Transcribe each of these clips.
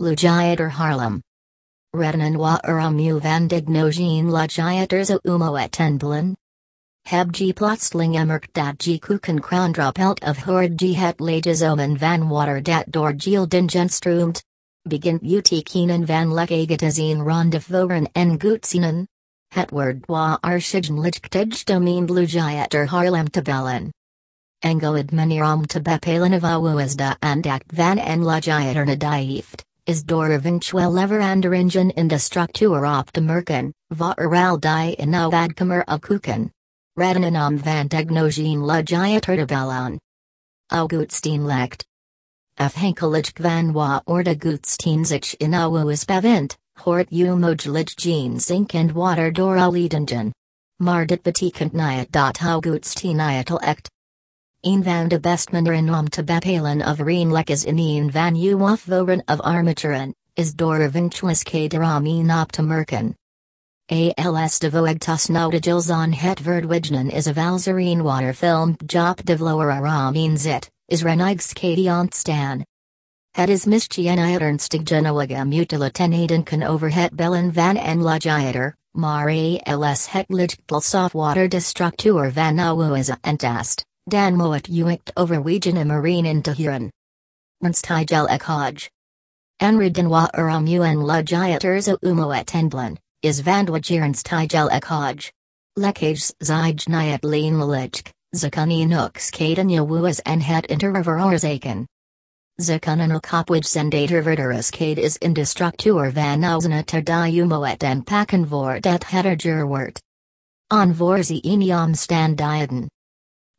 Loodgieter Haarlem. Redenen wa uramu van dignogen lugiator zo umo et tenblen. Heb g plotseling emerkt dat g kuken pelt of hoord g het lages omen van water dat door giel dingenstroomt. Begint kenen van lek agatazine rondevoren en gutsienen. Het word wa arshigen lichtij domein blugiator Haarlem tabellen. Om te bepalen of awuisda and act van en lugiator nadieft is door eventueel in de structuur op te merken, waaruit die in nou adkamer koeken. Redenenam van technogene lugiator te bellen. Augustin lekt. Afhankelijk van wa orde goedsteenzich in ouwe is bevent, hort u mogelijk gene zinc and water door alidingen. Maar dit betekent niet dat Augustin echt. Een van de best manieren om te bepalen of reen lekkes in een van uw afvoeren of armaturen, is door eventualische om op te merken. ALS de voegtas nodigels on het verdwijnen is a valzerine waterfilm jop de vloer in zit, is renigskadi ontstaan. Het is mischien ernstig genoega mutilaten kan over het bellen van en logiator, maar ALS het lichtkel softwater de structuur van ouwe is entast. Dan Moet Uicht Overwegen Marine in Tahiran. Ernst Higel Ekhaj. Enriden wa uram un lugiaters umoet enblen, is vandwagerens Higel Ekhaj. Lekage zij niet leen lichk, zakuni nooks kaden yawuas en het interverorzaken. Zakunen okopwij zendater verderus kade is indestructuur van ausena ter die umoet en pakken voor det hederger wort. On vorzi eniam stand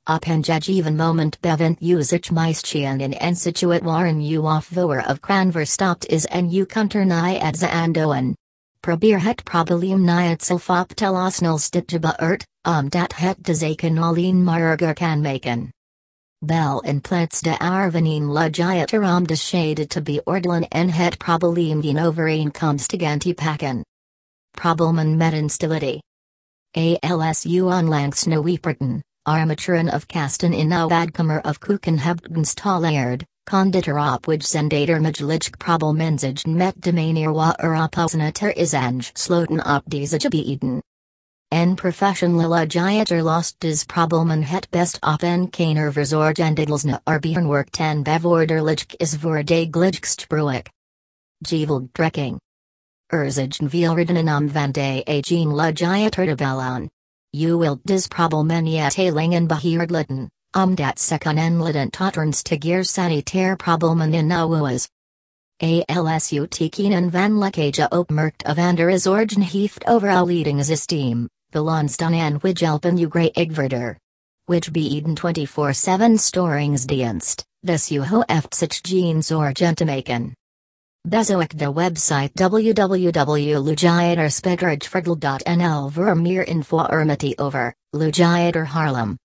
diaden. Oppenjageven moment bevent usich meistchen in en situat waren u afvoer of kranver stopt is en u kunter ni adza andoen. Probeer het probleem op tel osnel stitjeba ert, om dat het de zaken alleen marger kan maken. Bel in plets de arvenien lugiater om de shade te beordelen en het probleem die overeenkomstig pakken. Problemen met instability. ALSU onlangs nieuwieperten. Armaturen of Kasten in Badkamer of Kukenhebdenstalleerd, conditor op which zendater met de manier wa is ange sloten op deze gebieden. En professionele lost des problemen het best op en keiner verzorgendigelsna arbeirenwerk ten bevorderlich is voor de glijkstbruik. Geveld trekking. Erzigen vielredenen van de de bellon. U wilt dis problemen beheerdlitten, omdat sekunen totterns tigir sanitair problemen in nauwas. ALSU tekenen van lekkage opmerkt of ander origin heeft overal leading systeem, belons dan en helpen u grey igverder. Which beeden 24-7 storingsdienst, this u hoeft or gentemaken. Bezoek de website www.lugiatorspeggerigvergel.nl voor meer info over Loodgieter Haarlem.